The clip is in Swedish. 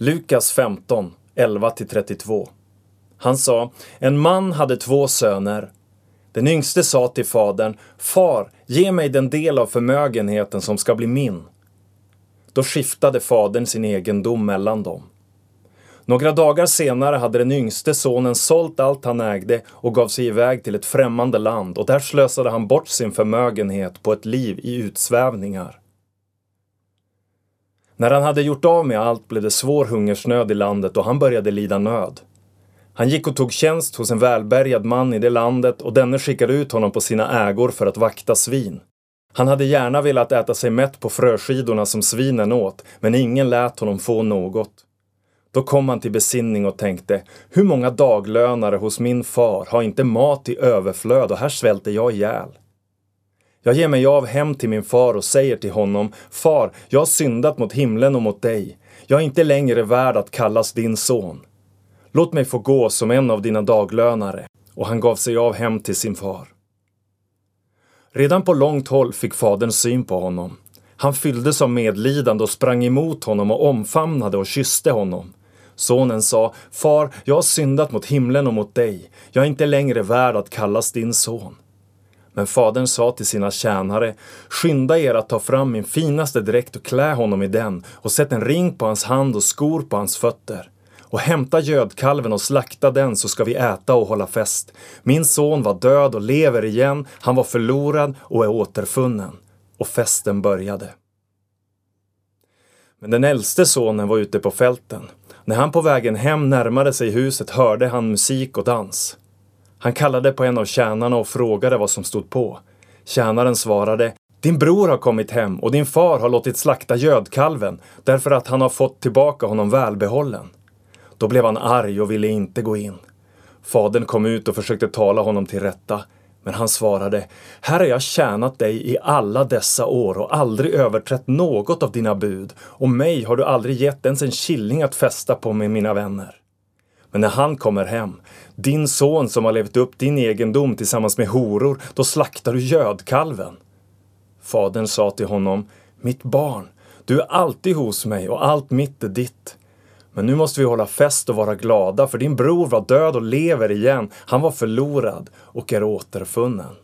Lukas 15, 11-32. Han sa, en man hade två söner. Den yngste sa till fadern, Far, ge mig den del av förmögenheten som ska bli min. Då skiftade fadern sin egendom mellan dem. Några dagar senare hade den yngste sonen sålt allt han ägde och gav sig iväg till ett främmande land och där slösade han bort sin förmögenhet på ett liv i utsvävningar. När han hade gjort av med allt blev det svår hungersnöd i landet och han började lida nöd. Han gick och tog tjänst hos en välbärgad man i det landet och denne skickade ut honom på sina ägor för att vakta svin. Han hade gärna velat äta sig mätt på fröskidorna som svinen åt, men ingen lät honom få något. Då kom han till besinning och tänkte, hur många daglönare hos min far har inte mat i överflöd och här svälter jag ihjäl. Jag ger mig av hem till min far och säger till honom, Far, jag har syndat mot himlen och mot dig. Jag är inte längre värd att kallas din son. Låt mig få gå som en av dina daglönare. Och han gav sig av hem till sin far. Redan på långt håll fick fadern syn på honom. Han fylldes av medlidande och sprang emot honom och omfamnade och kysste honom. Sonen sa, Far, jag har syndat mot himlen och mot dig. Jag är inte längre värd att kallas din son. Men fadern sa till sina tjänare, skynda er att ta fram min finaste dräkt och klä honom i den och sätt en ring på hans hand och skor på hans fötter. Och hämta gödkalven och slakta den så ska vi äta och hålla fest. Min son var död och lever igen, han var förlorad och är återfunnen. Och festen började. Men den äldste sonen var ute på fälten. När han på vägen hem närmade sig huset hörde han musik och dans. Han kallade på en av tjänarna och frågade vad som stod på. Tjänaren svarade din bror har kommit hem och din far har låtit slakta gödkalven därför att han har fått tillbaka honom välbehållen. Då blev han arg och ville inte gå in. Fadern kom ut och försökte tala honom till rätta. Men han svarade, här har jag tjänat dig i alla dessa år och aldrig överträtt något av dina bud och mig har du aldrig gett ens en killing att fästa på med mina vänner. Men när han kommer hem, din son som har levt upp din egendom tillsammans med horor, då slaktar du gödkalven. Fadern sa till honom, mitt barn, du är alltid hos mig och allt mitt är ditt. Men nu måste vi hålla fest och vara glada, för din bror var död och lever igen. Han var förlorad och är återfunnen.